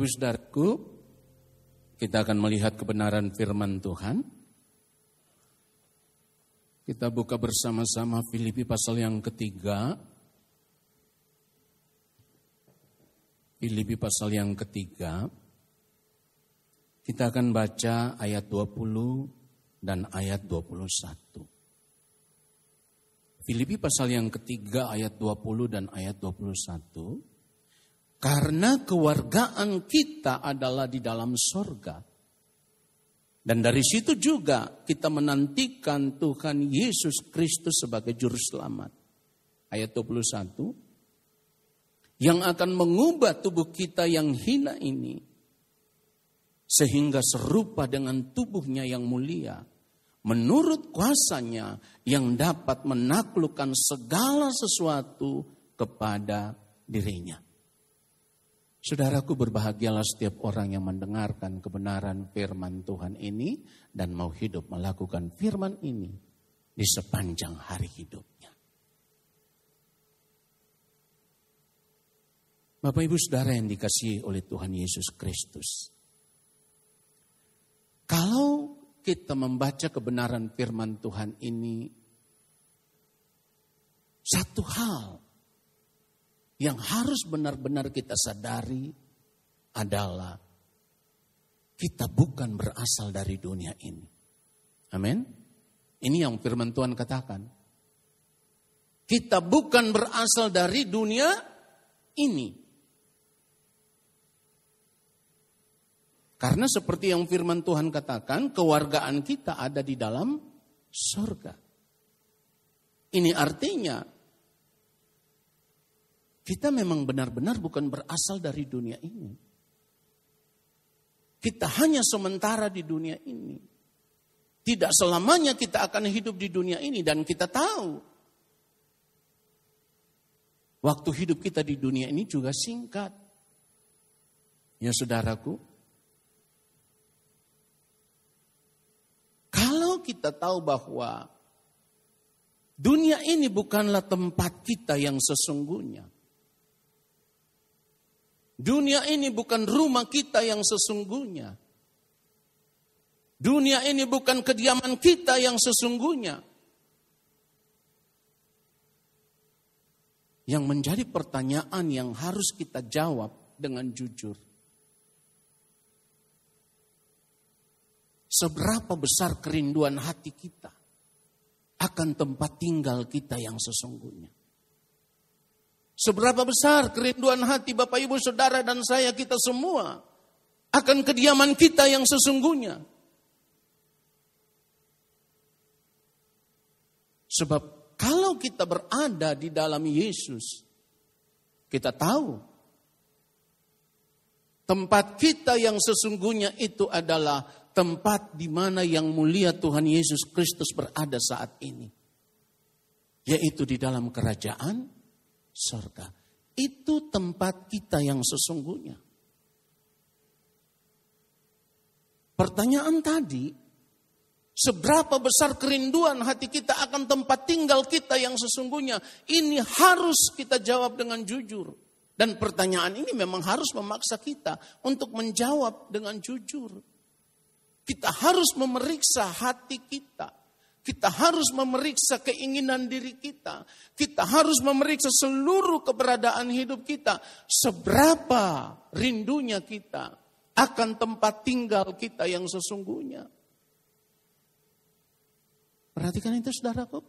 Bapak Ibu Saudaraku, kita akan melihat kebenaran firman Tuhan. Kita buka bersama-sama Filipi pasal yang ketiga. Filipi pasal yang ketiga. Kita akan baca ayat 20 dan ayat 21. Filipi pasal yang ketiga ayat 20 dan ayat 21. Karena kewargaan kita adalah di dalam sorga. Dan dari situ juga kita menantikan Tuhan Yesus Kristus sebagai juru selamat. Ayat 21. Yang akan mengubah tubuh kita yang hina ini. Sehingga serupa dengan tubuhnya yang mulia. Menurut kuasanya yang dapat menaklukkan segala sesuatu kepada dirinya. Saudaraku berbahagialah setiap orang yang mendengarkan kebenaran firman Tuhan ini dan mau hidup melakukan firman ini di sepanjang hari hidupnya. Bapak Ibu Saudara yang dikasihi oleh Tuhan Yesus Kristus. Kalau kita membaca kebenaran firman Tuhan ini, satu hal yang harus benar-benar kita sadari adalah kita bukan berasal dari dunia ini. Amin. Ini yang firman Tuhan katakan. Kita bukan berasal dari dunia ini. Karena seperti yang firman Tuhan katakan, kewargaan kita ada di dalam surga. Ini artinya kita memang benar-benar bukan berasal dari dunia ini. Kita hanya sementara di dunia ini. Tidak selamanya kita akan hidup di dunia ini dan kita tahu. Waktu hidup kita di dunia ini juga singkat. Ya saudaraku. Kalau kita tahu bahwa dunia ini bukanlah tempat kita yang sesungguhnya. Dunia ini bukan rumah kita yang sesungguhnya. Dunia ini bukan kediaman kita yang sesungguhnya. Yang menjadi pertanyaan yang harus kita jawab dengan jujur. Seberapa besar kerinduan hati kita akan tempat tinggal kita yang sesungguhnya. Seberapa besar kerinduan hati Bapak Ibu Saudara dan saya kita semua akan kediaman kita yang sesungguhnya. Sebab kalau kita berada di dalam Yesus, kita tahu tempat kita yang sesungguhnya itu adalah tempat di mana yang mulia Tuhan Yesus Kristus berada saat ini. Yaitu di dalam kerajaan surga. Itu tempat kita yang sesungguhnya. Pertanyaan tadi, seberapa besar kerinduan hati kita akan tempat tinggal kita yang sesungguhnya? Ini harus kita jawab dengan jujur. Dan pertanyaan ini memang harus memaksa kita untuk menjawab dengan jujur. Kita harus memeriksa hati kita. Kita harus memeriksa keinginan diri kita. Kita harus memeriksa seluruh keberadaan hidup kita. Seberapa rindunya kita akan tempat tinggal kita yang sesungguhnya. Perhatikan itu saudaraku.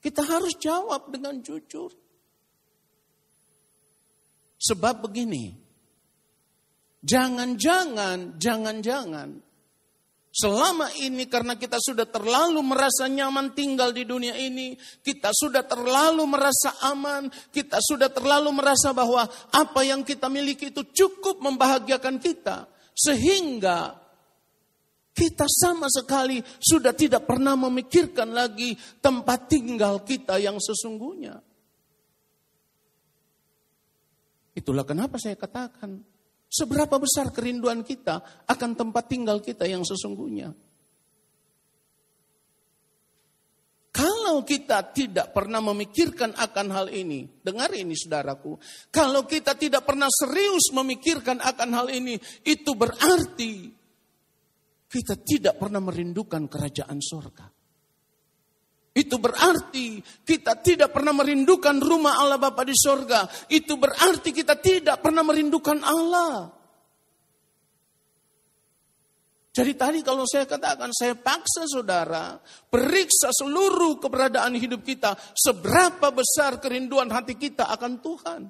Kita harus jawab dengan jujur. Sebab begini, jangan-jangan, jangan-jangan Selama ini karena kita sudah terlalu merasa nyaman tinggal di dunia ini, kita sudah terlalu merasa aman, kita sudah terlalu merasa bahwa apa yang kita miliki itu cukup membahagiakan kita. Sehingga kita sama sekali sudah tidak pernah memikirkan lagi tempat tinggal kita yang sesungguhnya. Itulah kenapa saya katakan Seberapa besar kerinduan kita akan tempat tinggal kita yang sesungguhnya. Kalau kita tidak pernah memikirkan akan hal ini, dengar ini saudaraku. Kalau kita tidak pernah serius memikirkan akan hal ini, itu berarti kita tidak pernah merindukan kerajaan sorga. Itu berarti kita tidak pernah merindukan rumah Allah Bapa di sorga. Itu berarti kita tidak pernah merindukan Allah. Jadi tadi kalau saya katakan, saya paksa saudara, periksa seluruh keberadaan hidup kita, seberapa besar kerinduan hati kita akan Tuhan.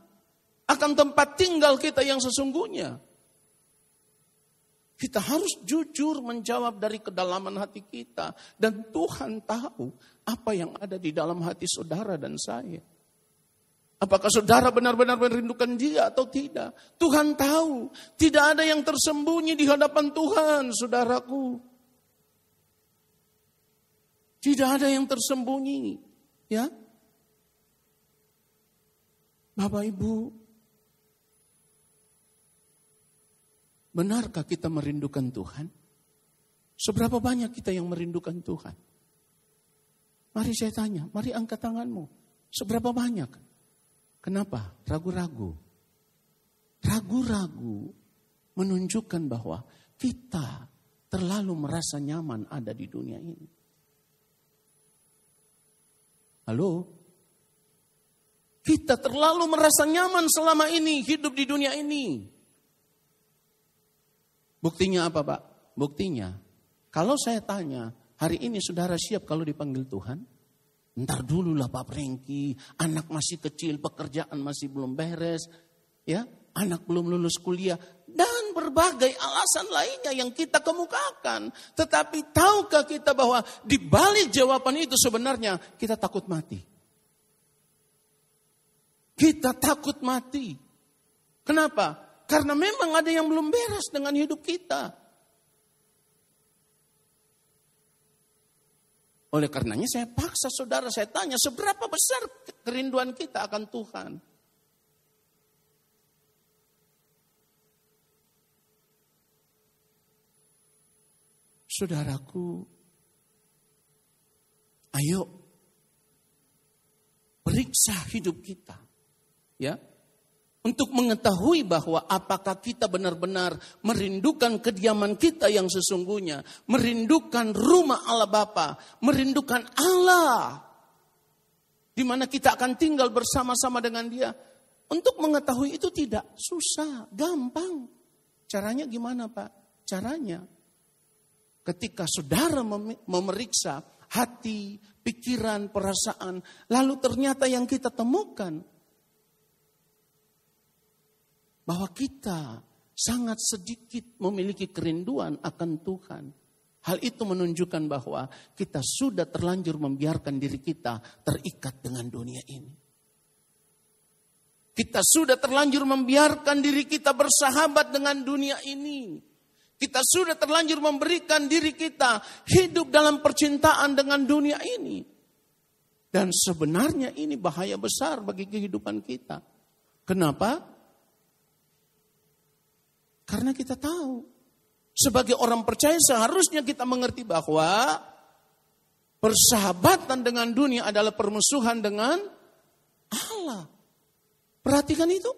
Akan tempat tinggal kita yang sesungguhnya. Kita harus jujur menjawab dari kedalaman hati kita. Dan Tuhan tahu apa yang ada di dalam hati saudara dan saya. Apakah saudara benar-benar merindukan dia atau tidak? Tuhan tahu. Tidak ada yang tersembunyi di hadapan Tuhan, saudaraku. Tidak ada yang tersembunyi. Ya. Bapak Ibu, benarkah kita merindukan Tuhan? Seberapa banyak kita yang merindukan Tuhan? Mari saya tanya, mari angkat tanganmu. Seberapa banyak? Kenapa? Ragu-ragu. Ragu-ragu menunjukkan bahwa kita terlalu merasa nyaman ada di dunia ini. Halo? Kita terlalu merasa nyaman selama ini hidup di dunia ini. Buktinya apa, Pak? Buktinya, kalau saya tanya, hari ini saudara siap kalau dipanggil Tuhan? Ntar dulu lah Pak Prengki, anak masih kecil, pekerjaan masih belum beres, ya, anak belum lulus kuliah, dan berbagai alasan lainnya yang kita kemukakan. Tetapi tahukah kita bahwa di balik jawaban itu sebenarnya kita takut mati. Kita takut mati. Kenapa? Karena memang ada yang belum beres dengan hidup kita. Oleh karenanya saya paksa saudara, saya tanya seberapa besar kerinduan kita akan Tuhan. Saudaraku, ayo periksa hidup kita. Ya, untuk mengetahui bahwa apakah kita benar-benar merindukan kediaman kita yang sesungguhnya, merindukan rumah Allah Bapa, merindukan Allah di mana kita akan tinggal bersama-sama dengan Dia. Untuk mengetahui itu tidak susah, gampang. Caranya gimana, Pak? Caranya ketika saudara memeriksa hati, pikiran, perasaan, lalu ternyata yang kita temukan bahwa kita sangat sedikit memiliki kerinduan akan Tuhan. Hal itu menunjukkan bahwa kita sudah terlanjur membiarkan diri kita terikat dengan dunia ini. Kita sudah terlanjur membiarkan diri kita bersahabat dengan dunia ini. Kita sudah terlanjur memberikan diri kita hidup dalam percintaan dengan dunia ini. Dan sebenarnya ini bahaya besar bagi kehidupan kita. Kenapa? Karena kita tahu. Sebagai orang percaya seharusnya kita mengerti bahwa persahabatan dengan dunia adalah permusuhan dengan Allah. Perhatikan itu.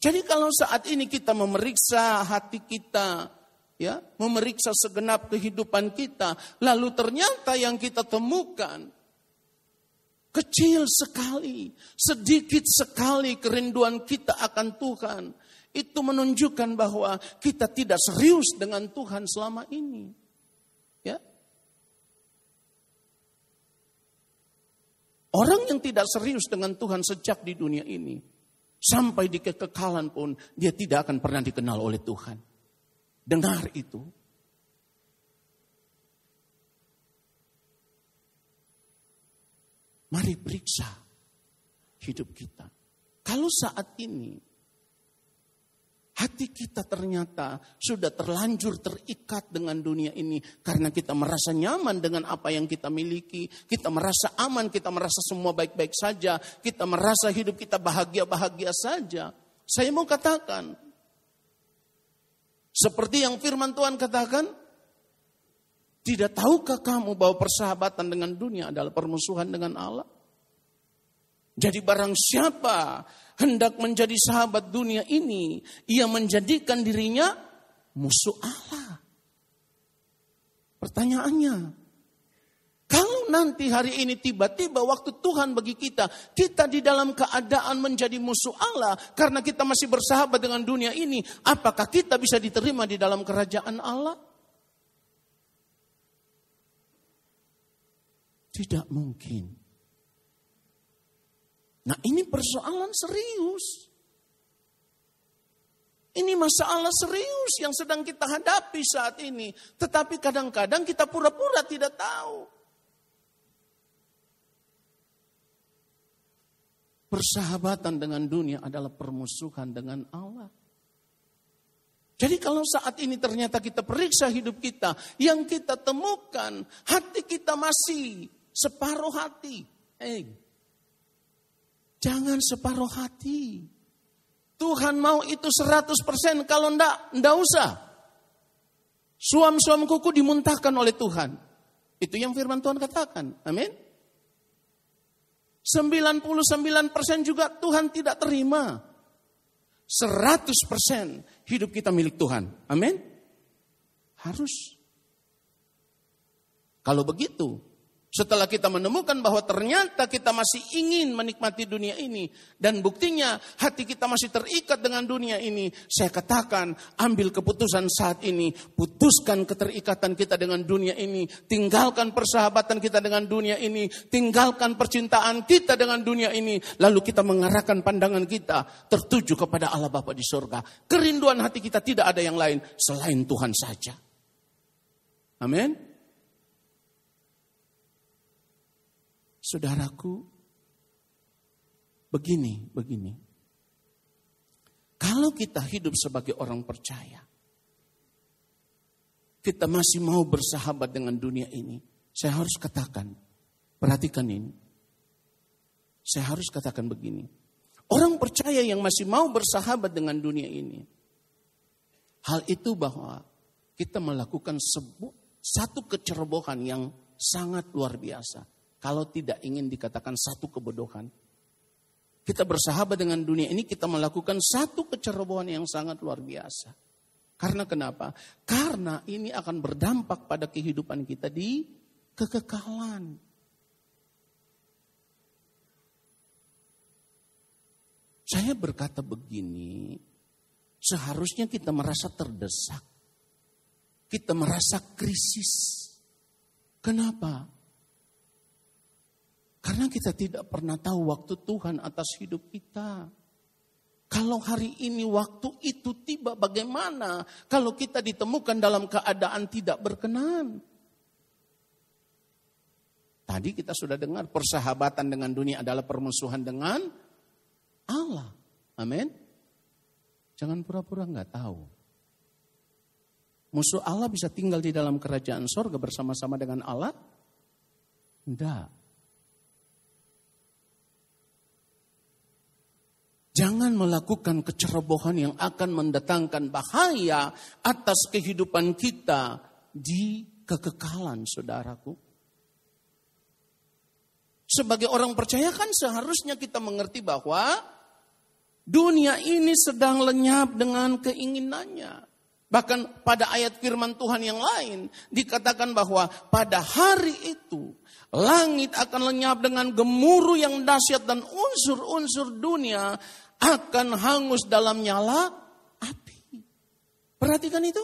Jadi kalau saat ini kita memeriksa hati kita, ya, memeriksa segenap kehidupan kita, lalu ternyata yang kita temukan Kecil sekali, sedikit sekali kerinduan kita akan Tuhan. Itu menunjukkan bahwa kita tidak serius dengan Tuhan selama ini. Ya. Orang yang tidak serius dengan Tuhan sejak di dunia ini, sampai di kekekalan pun dia tidak akan pernah dikenal oleh Tuhan. Dengar itu. Mari periksa hidup kita. Kalau saat ini hati kita ternyata sudah terlanjur terikat dengan dunia ini karena kita merasa nyaman dengan apa yang kita miliki, kita merasa aman, kita merasa semua baik-baik saja, kita merasa hidup kita bahagia-bahagia saja. Saya mau katakan, seperti yang firman Tuhan katakan, Tidak tahukah kamu bahwa persahabatan dengan dunia adalah permusuhan dengan Allah? Jadi barang siapa hendak menjadi sahabat dunia ini, ia menjadikan dirinya musuh Allah. Pertanyaannya, kalau nanti hari ini tiba-tiba waktu Tuhan bagi kita, kita di dalam keadaan menjadi musuh Allah karena kita masih bersahabat dengan dunia ini, apakah kita bisa diterima di dalam kerajaan Allah? Tidak mungkin. Nah ini persoalan serius. Ini masalah serius yang sedang kita hadapi saat ini. Tetapi kadang-kadang kita pura-pura tidak tahu. Persahabatan dengan dunia adalah permusuhan dengan Allah. Jadi kalau saat ini ternyata kita periksa hidup kita, yang kita temukan hati kita masih separuh hati. Eh, jangan separuh hati. Tuhan mau itu 100% kalau ndak, ndak usah. Suam-suam kuku dimuntahkan oleh Tuhan. Itu yang firman Tuhan katakan. Amin. 99% juga Tuhan tidak terima. 100% hidup kita milik Tuhan. Amin. Harus. Kalau begitu, setelah kita menemukan bahwa ternyata kita masih ingin menikmati dunia ini dan buktinya hati kita masih terikat dengan dunia ini, saya katakan ambil keputusan saat ini, putuskan keterikatan kita dengan dunia ini, tinggalkan persahabatan kita dengan dunia ini, tinggalkan percintaan kita dengan dunia ini, lalu kita mengarahkan pandangan kita tertuju kepada Allah Bapa di surga. Kerinduan hati kita tidak ada yang lain selain Tuhan saja. Amin. Saudaraku, begini, begini. Kalau kita hidup sebagai orang percaya, kita masih mau bersahabat dengan dunia ini, saya harus katakan, perhatikan ini. Saya harus katakan begini. Orang percaya yang masih mau bersahabat dengan dunia ini, hal itu bahwa kita melakukan sebuah, satu kecerobohan yang sangat luar biasa kalau tidak ingin dikatakan satu kebodohan. Kita bersahabat dengan dunia ini, kita melakukan satu kecerobohan yang sangat luar biasa. Karena kenapa? Karena ini akan berdampak pada kehidupan kita di kekekalan. Saya berkata begini, seharusnya kita merasa terdesak. Kita merasa krisis. Kenapa? Karena kita tidak pernah tahu waktu Tuhan atas hidup kita. Kalau hari ini waktu itu tiba bagaimana? Kalau kita ditemukan dalam keadaan tidak berkenan. Tadi kita sudah dengar persahabatan dengan dunia adalah permusuhan dengan Allah. Amin. Jangan pura-pura nggak tahu. Musuh Allah bisa tinggal di dalam kerajaan sorga bersama-sama dengan Allah? Tidak. Jangan melakukan kecerobohan yang akan mendatangkan bahaya atas kehidupan kita di kekekalan, saudaraku. Sebagai orang percaya kan seharusnya kita mengerti bahwa dunia ini sedang lenyap dengan keinginannya. Bahkan pada ayat firman Tuhan yang lain dikatakan bahwa pada hari itu langit akan lenyap dengan gemuruh yang dahsyat dan unsur-unsur dunia akan hangus dalam nyala api. Perhatikan itu.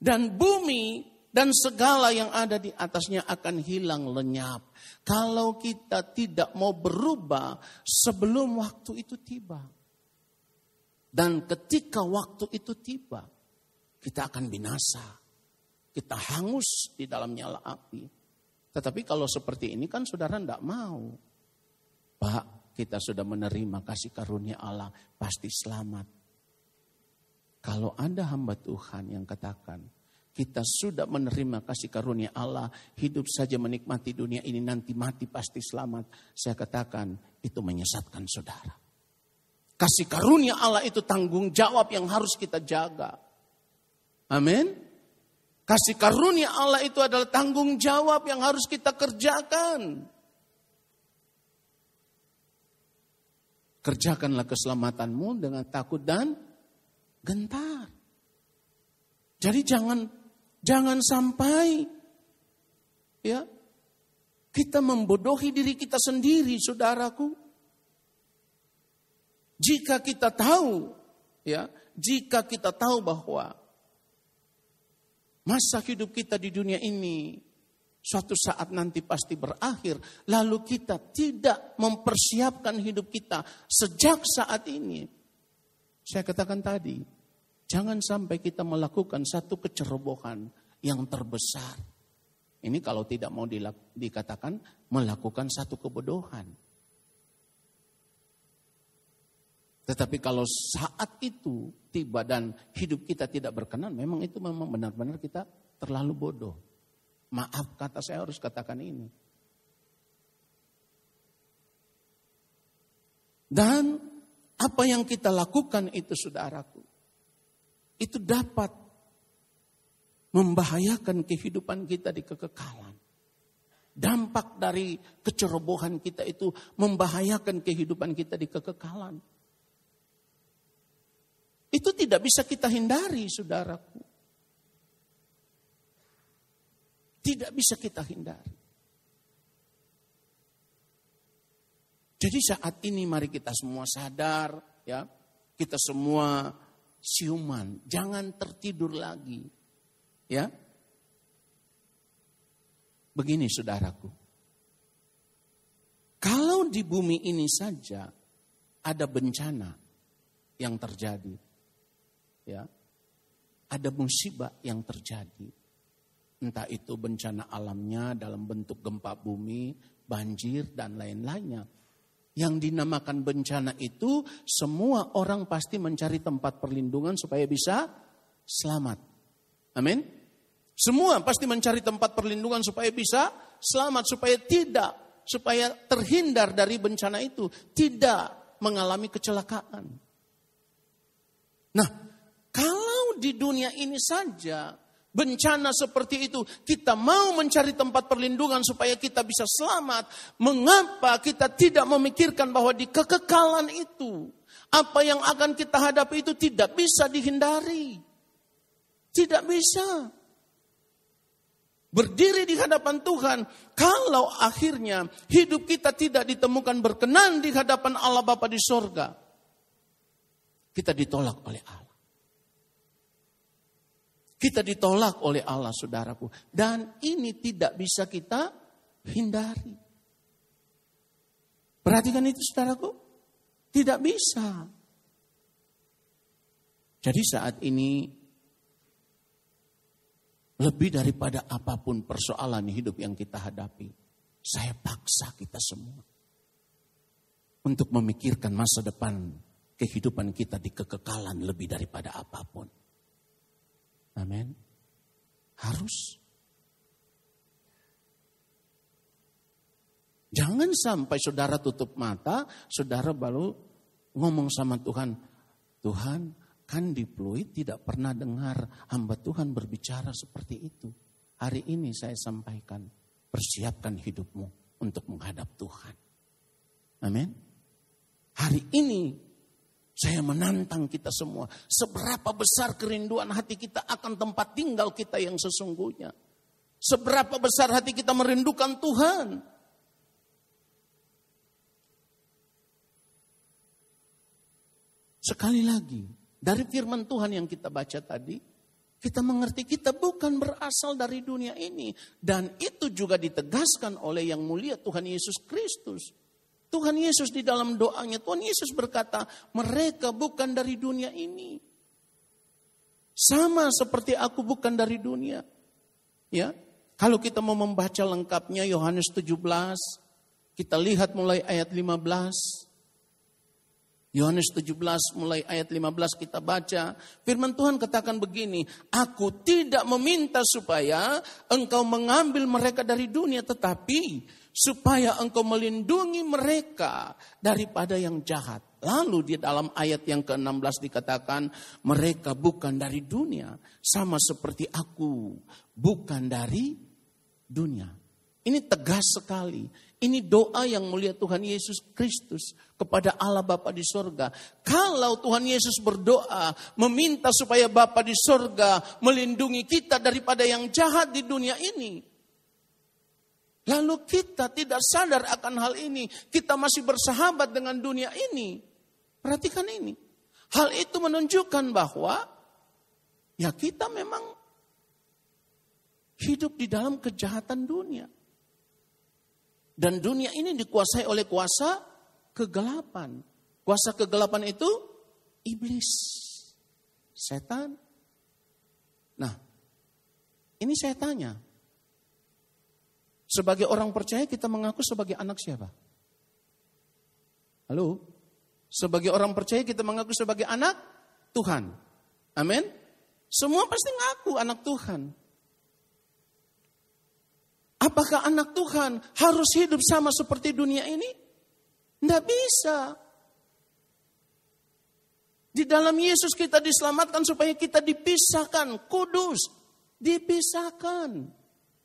Dan bumi dan segala yang ada di atasnya akan hilang lenyap. Kalau kita tidak mau berubah sebelum waktu itu tiba. Dan ketika waktu itu tiba, kita akan binasa. Kita hangus di dalam nyala api. Tetapi kalau seperti ini kan saudara tidak mau. Pak, kita sudah menerima kasih karunia Allah, pasti selamat. Kalau ada hamba Tuhan yang katakan, kita sudah menerima kasih karunia Allah, hidup saja menikmati dunia ini, nanti mati pasti selamat. Saya katakan, itu menyesatkan saudara. Kasih karunia Allah itu tanggung jawab yang harus kita jaga. Amin. Kasih karunia Allah itu adalah tanggung jawab yang harus kita kerjakan. Kerjakanlah keselamatanmu dengan takut dan gentar. Jadi jangan jangan sampai ya kita membodohi diri kita sendiri, saudaraku. Jika kita tahu ya, jika kita tahu bahwa Masa hidup kita di dunia ini suatu saat nanti pasti berakhir. Lalu kita tidak mempersiapkan hidup kita sejak saat ini. Saya katakan tadi, jangan sampai kita melakukan satu kecerobohan yang terbesar. Ini kalau tidak mau dikatakan melakukan satu kebodohan. Tetapi kalau saat itu tiba dan hidup kita tidak berkenan, memang itu memang benar-benar kita terlalu bodoh. Maaf kata saya harus katakan ini. Dan apa yang kita lakukan itu saudaraku, itu dapat membahayakan kehidupan kita di kekekalan. Dampak dari kecerobohan kita itu membahayakan kehidupan kita di kekekalan. Itu tidak bisa kita hindari, saudaraku. Tidak bisa kita hindari. Jadi saat ini mari kita semua sadar, ya, kita semua siuman, jangan tertidur lagi, ya. Begini saudaraku, kalau di bumi ini saja ada bencana yang terjadi, ya ada musibah yang terjadi. Entah itu bencana alamnya dalam bentuk gempa bumi, banjir, dan lain-lainnya. Yang dinamakan bencana itu semua orang pasti mencari tempat perlindungan supaya bisa selamat. Amin. Semua pasti mencari tempat perlindungan supaya bisa selamat, supaya tidak, supaya terhindar dari bencana itu, tidak mengalami kecelakaan. Nah, kalau di dunia ini saja bencana seperti itu, kita mau mencari tempat perlindungan supaya kita bisa selamat. Mengapa kita tidak memikirkan bahwa di kekekalan itu, apa yang akan kita hadapi itu tidak bisa dihindari. Tidak bisa. Berdiri di hadapan Tuhan, kalau akhirnya hidup kita tidak ditemukan berkenan di hadapan Allah Bapa di sorga, kita ditolak oleh Allah. Kita ditolak oleh Allah saudaraku. Dan ini tidak bisa kita hindari. Perhatikan itu saudaraku. Tidak bisa. Jadi saat ini lebih daripada apa pun persoalan hidup yang kita hadapi. Saya paksa kita semua. Untuk memikirkan masa depan kehidupan kita di kekekalan lebih daripada apa pun. Amin. Harus. Jangan sampai saudara tutup mata, saudara baru ngomong sama Tuhan, Tuhan kan di Pluit tidak pernah dengar hamba Tuhan berbicara seperti itu. Hari ini saya sampaikan, persiapkan hidupmu untuk menghadap Tuhan. Amin. Hari ini saya menantang kita semua. Seberapa besar kerinduan hati kita akan tempat tinggal kita yang sesungguhnya. Seberapa besar hati kita merindukan Tuhan. Sekali lagi, dari firman Tuhan yang kita baca tadi, kita mengerti kita bukan berasal dari dunia ini. Dan itu juga ditegaskan oleh yang mulia Tuhan Yesus Kristus. Tuhan Yesus di dalam doanya, Tuhan Yesus berkata, mereka bukan dari dunia ini. Sama seperti aku bukan dari dunia. Ya, kalau kita mau membaca lengkapnya Yohanes 17, kita lihat mulai ayat 15. Yohanes 17 mulai ayat 15 kita baca. Firman Tuhan katakan begini, Aku tidak meminta supaya engkau mengambil mereka dari dunia, tetapi supaya engkau melindungi mereka daripada yang jahat. Lalu di dalam ayat yang ke-16 dikatakan mereka bukan dari dunia sama seperti aku bukan dari dunia. Ini tegas sekali. Ini doa yang mulia Tuhan Yesus Kristus kepada Allah Bapa di sorga. Kalau Tuhan Yesus berdoa meminta supaya Bapa di sorga melindungi kita daripada yang jahat di dunia ini. Lalu kita tidak sadar akan hal ini. Kita masih bersahabat dengan dunia ini. Perhatikan ini. Hal itu menunjukkan bahwa ya kita memang hidup di dalam kejahatan dunia. Dan dunia ini dikuasai oleh kuasa kegelapan. Kuasa kegelapan itu iblis, setan. Nah, ini saya tanya. Sebagai orang percaya kita mengaku sebagai anak siapa? Halo? Sebagai orang percaya kita mengaku sebagai anak Tuhan. Amin. Semua pasti ngaku anak Tuhan. Apakah anak Tuhan harus hidup sama seperti dunia ini? Tidak bisa. Di dalam Yesus kita diselamatkan supaya kita dipisahkan, kudus, dipisahkan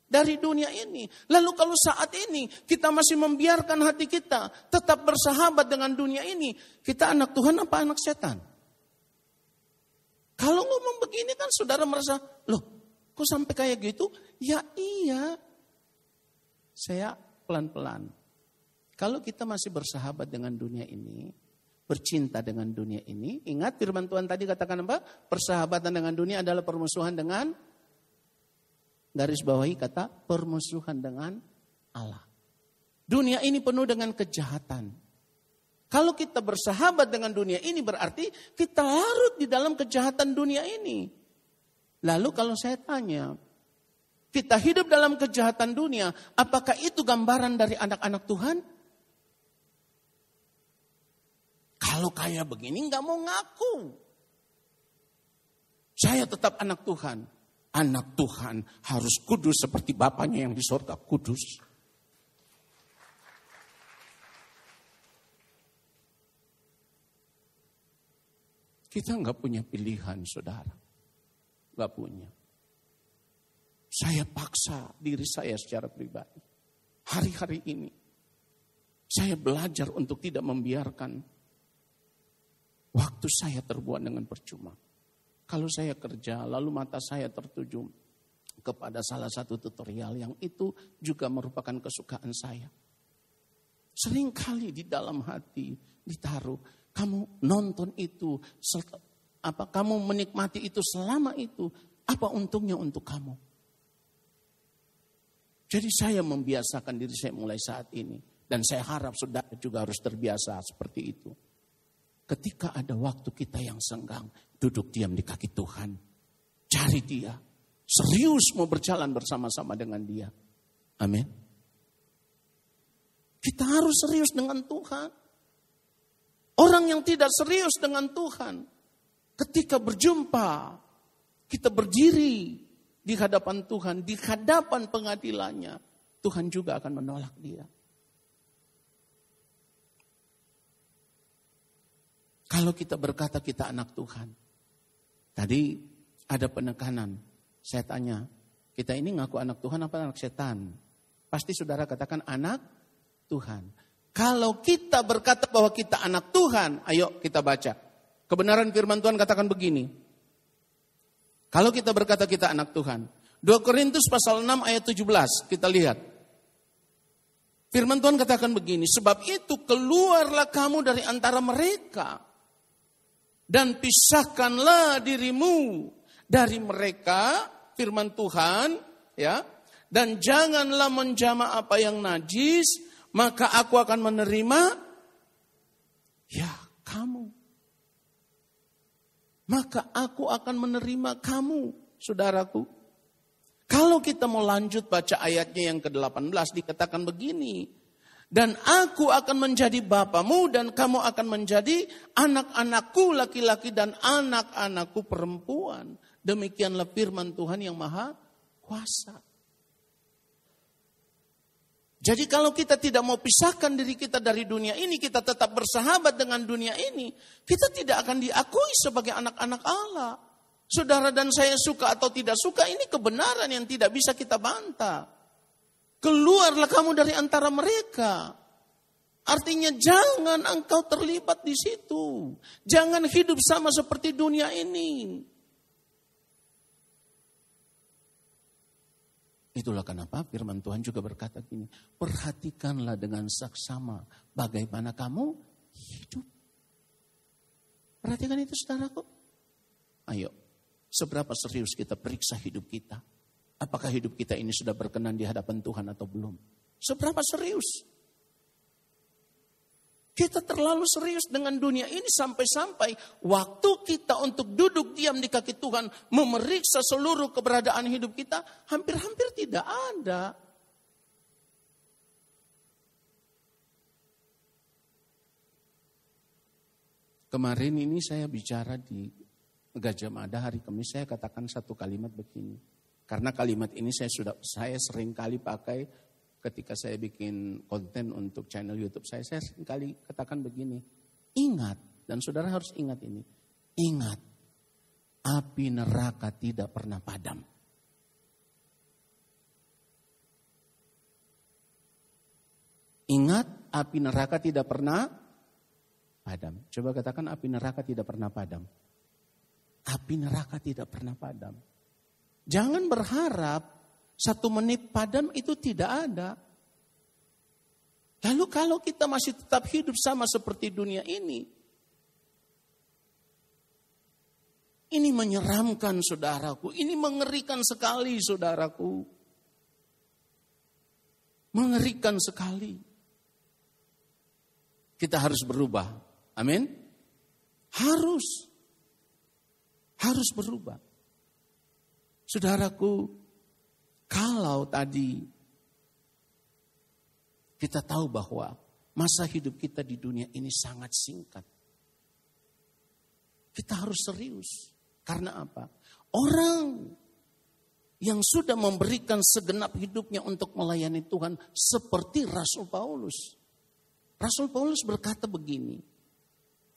dari dunia ini. Lalu kalau saat ini kita masih membiarkan hati kita tetap bersahabat dengan dunia ini, kita anak Tuhan apa anak setan? Kalau ngomong begini kan saudara merasa, loh kok sampai kayak gitu? Ya iya, saya pelan-pelan. Kalau kita masih bersahabat dengan dunia ini, bercinta dengan dunia ini, ingat firman Tuhan tadi katakan apa? Persahabatan dengan dunia adalah permusuhan dengan garis bawahi kata permusuhan dengan Allah. Dunia ini penuh dengan kejahatan. Kalau kita bersahabat dengan dunia ini berarti kita larut di dalam kejahatan dunia ini. Lalu kalau saya tanya, kita hidup dalam kejahatan dunia, apakah itu gambaran dari anak-anak Tuhan? Kalau kayak begini nggak mau ngaku. Saya tetap anak Tuhan. Anak Tuhan harus kudus seperti Bapaknya yang di sorga kudus. Kita nggak punya pilihan, saudara. Nggak punya. Saya paksa diri saya secara pribadi. Hari-hari ini saya belajar untuk tidak membiarkan waktu saya terbuat dengan percuma. Kalau saya kerja lalu mata saya tertuju kepada salah satu tutorial yang itu juga merupakan kesukaan saya. Seringkali di dalam hati ditaruh kamu nonton itu apa kamu menikmati itu selama itu apa untungnya untuk kamu? Jadi saya membiasakan diri saya mulai saat ini. Dan saya harap saudara juga harus terbiasa seperti itu. Ketika ada waktu kita yang senggang, duduk diam di kaki Tuhan. Cari dia. Serius mau berjalan bersama-sama dengan dia. Amin. Kita harus serius dengan Tuhan. Orang yang tidak serius dengan Tuhan, ketika berjumpa, kita berdiri di hadapan Tuhan, di hadapan pengadilannya, Tuhan juga akan menolak dia. Kalau kita berkata kita anak Tuhan, tadi ada penekanan. Saya tanya, kita ini ngaku anak Tuhan apa anak setan? Pasti saudara katakan anak Tuhan. Kalau kita berkata bahwa kita anak Tuhan, ayo kita baca. Kebenaran firman Tuhan katakan begini, kalau kita berkata kita anak Tuhan. 2 Korintus pasal 6 ayat 17 kita lihat. Firman Tuhan katakan begini, sebab itu keluarlah kamu dari antara mereka dan pisahkanlah dirimu dari mereka, firman Tuhan, ya. Dan janganlah menjama apa yang najis, maka aku akan menerima ya kamu maka aku akan menerima kamu, saudaraku. Kalau kita mau lanjut baca ayatnya yang ke-18 dikatakan begini. Dan aku akan menjadi bapamu dan kamu akan menjadi anak-anakku laki-laki dan anak-anakku perempuan. Demikianlah firman Tuhan yang maha kuasa. Jadi kalau kita tidak mau pisahkan diri kita dari dunia ini, kita tetap bersahabat dengan dunia ini, kita tidak akan diakui sebagai anak-anak Allah. Saudara dan saya suka atau tidak suka, ini kebenaran yang tidak bisa kita bantah. Keluarlah kamu dari antara mereka. Artinya jangan engkau terlibat di situ. Jangan hidup sama seperti dunia ini. Itulah kenapa firman Tuhan juga berkata gini, perhatikanlah dengan saksama bagaimana kamu hidup. Perhatikan itu saudaraku. Ayo, seberapa serius kita periksa hidup kita. Apakah hidup kita ini sudah berkenan di hadapan Tuhan atau belum? Seberapa serius? Kita terlalu serius dengan dunia ini sampai-sampai waktu kita untuk duduk diam di kaki Tuhan, memeriksa seluruh keberadaan hidup kita, hampir-hampir tidak ada. Kemarin ini saya bicara di Gajah Mada hari Kamis, saya katakan satu kalimat begini. Karena kalimat ini saya sudah saya sering kali pakai ketika saya bikin konten untuk channel YouTube saya, saya sekali katakan begini, ingat, dan saudara harus ingat ini, ingat, api neraka tidak pernah padam. Ingat, api neraka tidak pernah padam. Coba katakan api neraka tidak pernah padam. Api neraka tidak pernah padam. Jangan berharap satu menit padam itu tidak ada. Lalu kalau kita masih tetap hidup sama seperti dunia ini, ini menyeramkan saudaraku, ini mengerikan sekali saudaraku. Mengerikan sekali. Kita harus berubah. Amin. Harus. Harus berubah. Saudaraku, kalau tadi kita tahu bahwa masa hidup kita di dunia ini sangat singkat. Kita harus serius. Karena apa? Orang yang sudah memberikan segenap hidupnya untuk melayani Tuhan seperti Rasul Paulus. Rasul Paulus berkata begini,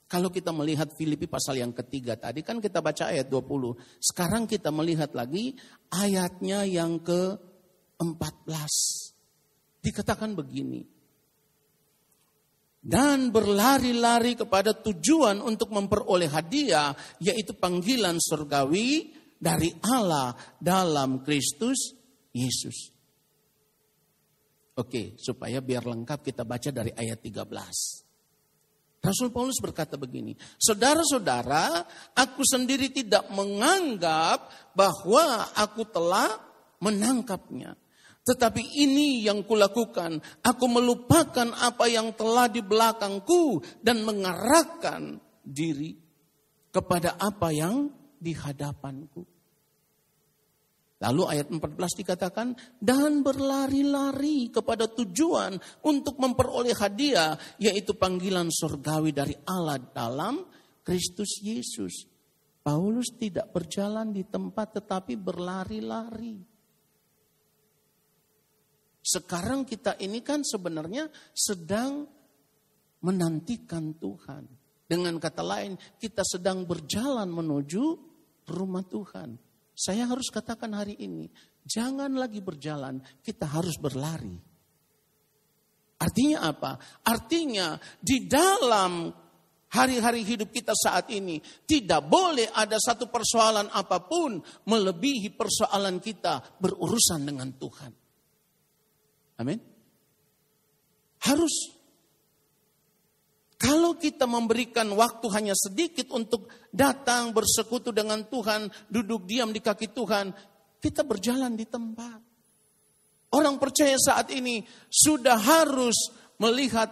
kalau kita melihat Filipi pasal yang ketiga tadi kan kita baca ayat 20. Sekarang kita melihat lagi ayatnya yang ke-14. Dikatakan begini. Dan berlari-lari kepada tujuan untuk memperoleh hadiah yaitu panggilan surgawi dari Allah dalam Kristus Yesus. Oke, supaya biar lengkap kita baca dari ayat 13. Rasul Paulus berkata begini, Saudara-saudara, aku sendiri tidak menganggap bahwa aku telah menangkapnya. Tetapi ini yang kulakukan, aku melupakan apa yang telah di belakangku dan mengarahkan diri kepada apa yang di hadapanku. Lalu ayat 14 dikatakan, dan berlari-lari kepada tujuan untuk memperoleh hadiah, yaitu panggilan surgawi dari Allah dalam Kristus Yesus. Paulus tidak berjalan di tempat tetapi berlari-lari. Sekarang kita ini kan sebenarnya sedang menantikan Tuhan. Dengan kata lain, kita sedang berjalan menuju rumah Tuhan. Saya harus katakan hari ini, jangan lagi berjalan, kita harus berlari. Artinya apa? Artinya di dalam hari-hari hidup kita saat ini tidak boleh ada satu persoalan apa pun melebihi persoalan kita berurusan dengan Tuhan. Amin. Harus kalau kita memberikan waktu hanya sedikit untuk datang bersekutu dengan Tuhan, duduk diam di kaki Tuhan, kita berjalan di tempat. Orang percaya saat ini sudah harus melihat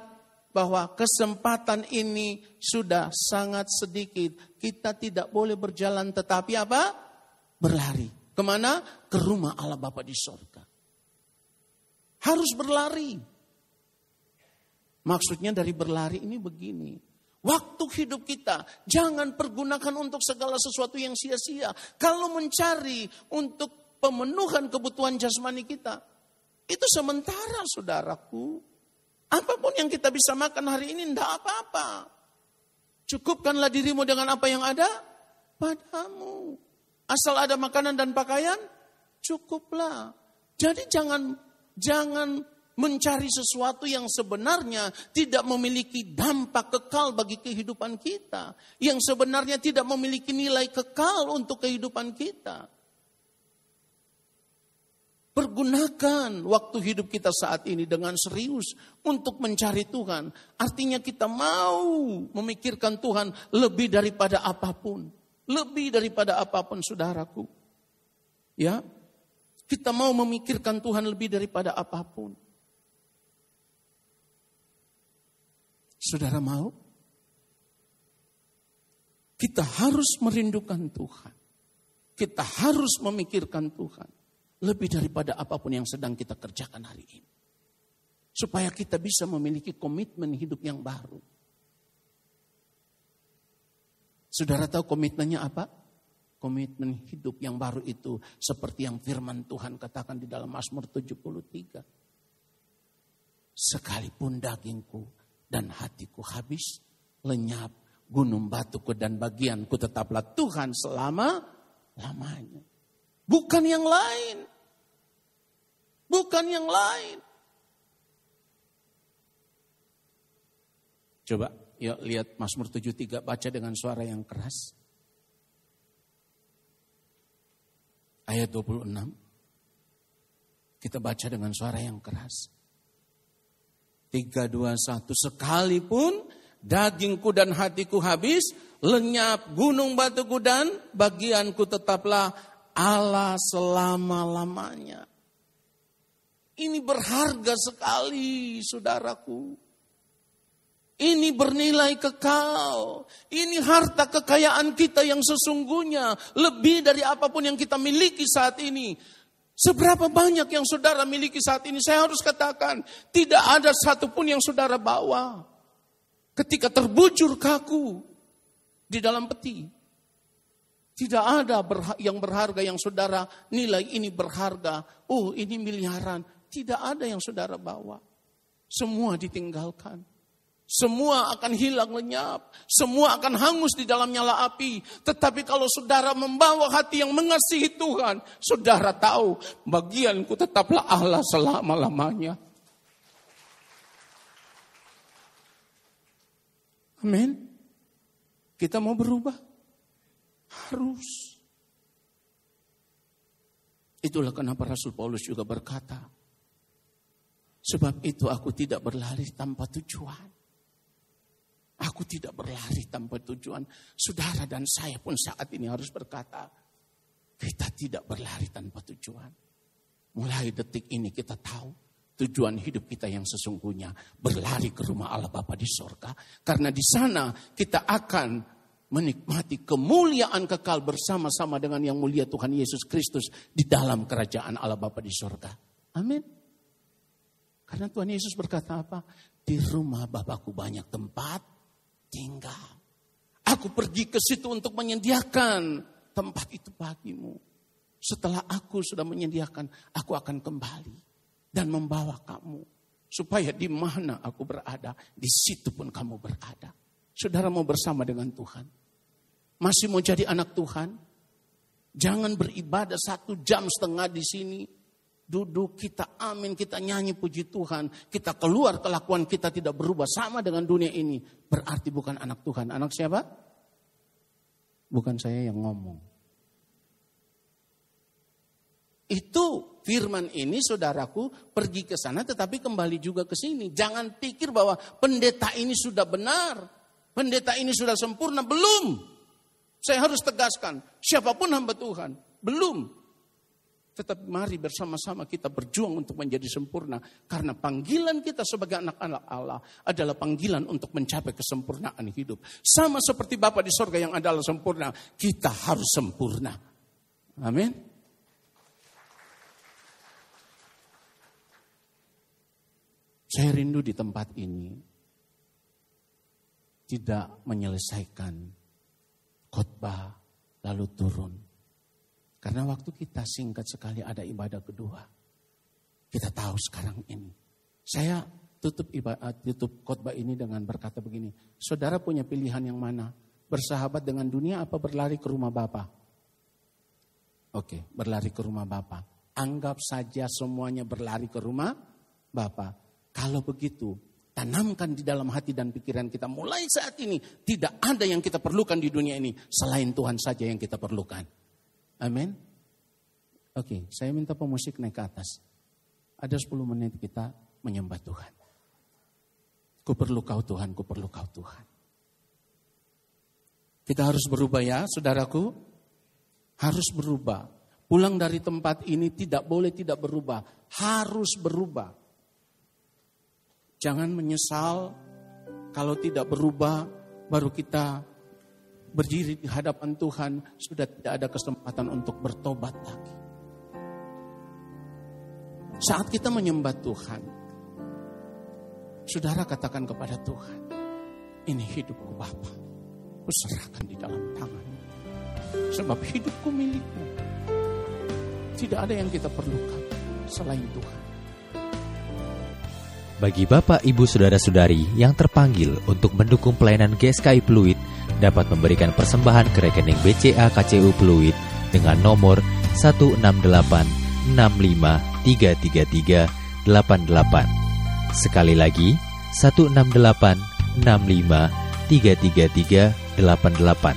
bahwa kesempatan ini sudah sangat sedikit. Kita tidak boleh berjalan tetapi apa? Berlari. Ke mana? Ke rumah Allah Bapa di sorga. Harus berlari. Maksudnya dari berlari ini begini. Waktu hidup kita jangan pergunakan untuk segala sesuatu yang sia-sia. Kalau mencari untuk pemenuhan kebutuhan jasmani kita, Itu sementara saudaraku. Apa pun yang kita bisa makan hari ini tidak apa-apa. Cukupkanlah dirimu dengan apa yang ada padamu. Asal ada makanan dan pakaian, cukuplah. Jadi jangan jangan mencari sesuatu yang sebenarnya tidak memiliki dampak kekal bagi kehidupan kita, yang sebenarnya tidak memiliki nilai kekal untuk kehidupan kita. Pergunakan waktu hidup kita saat ini dengan serius untuk mencari Tuhan. Artinya kita mau memikirkan Tuhan lebih daripada apa pun. Lebih daripada apa pun saudaraku. Ya. Kita mau memikirkan Tuhan lebih daripada apa pun. Saudara mau? Kita harus merindukan Tuhan. Kita harus memikirkan Tuhan lebih daripada apa pun yang sedang kita kerjakan hari ini. Supaya kita bisa memiliki komitmen hidup yang baru. Saudara tahu komitmennya apa? Komitmen hidup yang baru itu seperti yang firman Tuhan katakan di dalam Mazmur 73. Sekalipun dagingku dan hatiku habis, lenyap gunung batuku dan bagianku tetaplah Tuhan selama lamanya. Bukan yang lain. Bukan yang lain. Coba yuk lihat Mazmur 73 baca dengan suara yang keras. Ayat 26. Kita baca dengan suara yang keras. 3, 2, 1. Sekalipun dagingku dan hatiku habis, lenyap gunung batuku dan bagianku tetaplah Allah selama-lamanya. Ini berharga sekali, saudaraku. Ini bernilai kekal. Ini harta kekayaan kita yang sesungguhnya lebih dari apa pun yang kita miliki saat ini. Seberapa banyak yang saudara miliki saat ini? Saya harus katakan, tidak ada satupun yang saudara bawa. Ketika terbujur kaku di dalam peti, tidak ada yang berharga yang saudara nilai ini berharga. Oh ini miliaran. Tidak ada yang saudara bawa. Semua ditinggalkan. Semua akan hilang lenyap. Semua akan hangus di dalam nyala api. Tetapi kalau saudara membawa hati yang mengasihi Tuhan. Saudara tahu bagianku tetaplah Allah selama-lamanya. Amin. Kita mau berubah. Harus. Itulah kenapa Rasul Paulus juga berkata, sebab itu aku tidak berlari tanpa tujuan. Aku tidak berlari tanpa tujuan. Saudara dan saya pun saat ini harus berkata, kita tidak berlari tanpa tujuan. Mulai detik ini kita tahu tujuan hidup kita yang sesungguhnya berlari ke rumah Allah Bapa di sorga. Karena di sana kita akan menikmati kemuliaan kekal bersama-sama dengan yang mulia Tuhan Yesus Kristus di dalam kerajaan Allah Bapa di sorga. Amin. Karena Tuhan Yesus berkata apa? Di rumah Bapakku banyak tempat tinggal. Aku pergi ke situ untuk menyediakan tempat itu bagimu. Setelah aku sudah menyediakan, aku akan kembali dan membawa kamu. Supaya di mana aku berada, di situ pun kamu berada. Saudara mau bersama dengan Tuhan. Masih mau jadi anak Tuhan? Jangan beribadah satu jam setengah di sini. Duduk kita amin, kita nyanyi puji Tuhan. Kita keluar kelakuan kita tidak berubah sama dengan dunia ini. Berarti bukan anak Tuhan. Anak siapa? Bukan saya yang ngomong. Itu firman ini saudaraku pergi ke sana tetapi kembali juga ke sini. Jangan pikir bahwa pendeta ini sudah benar. Pendeta ini sudah sempurna, belum. Saya harus tegaskan, siapa pun hamba Tuhan, belum. Tetapi mari bersama-sama kita berjuang untuk menjadi sempurna. Karena panggilan kita sebagai anak-anak Allah adalah panggilan untuk mencapai kesempurnaan hidup. Sama seperti Bapak di sorga yang adalah sempurna, kita harus sempurna. Amin. Saya rindu di tempat ini tidak menyelesaikan khotbah lalu turun. Karena waktu kita singkat sekali ada ibadah kedua. Kita tahu sekarang ini. Saya tutup ibadah, tutup khotbah ini dengan berkata begini. Saudara punya pilihan yang mana? Bersahabat dengan dunia apa berlari ke rumah Bapa? Oke, berlari ke rumah Bapa. Anggap saja semuanya berlari ke rumah Bapa. Kalau begitu, tanamkan di dalam hati dan pikiran kita mulai saat ini tidak ada yang kita perlukan di dunia ini selain Tuhan saja yang kita perlukan. Amin. Oke, saya minta pemusik naik ke atas. Ada 10 menit kita menyembah Tuhan. Ku perlu kau Tuhan, ku perlu kau Tuhan. Kita harus berubah ya, saudaraku. Harus berubah. Pulang dari tempat ini tidak boleh tidak berubah. Harus berubah. Jangan menyesal kalau tidak berubah baru kita berdiri di hadapan Tuhan sudah tidak ada kesempatan untuk bertobat lagi. Saat kita menyembah Tuhan, saudara katakan kepada Tuhan, ini hidupku Bapa, kuserahkan di dalam tangan. Sebab hidupku milikmu. Tidak ada yang kita perlukan selain Tuhan. Bagi Bapak, Ibu, Saudara-saudari yang terpanggil untuk mendukung pelayanan GSKI Pluit dapat memberikan persembahan ke rekening BCA KCU Pluit dengan nomor 168 6533388. Sekali lagi, 16865333388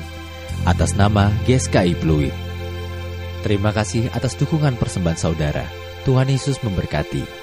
atas nama GSKI Fluid. Terima kasih atas dukungan persembahan saudara. Tuhan Yesus memberkati.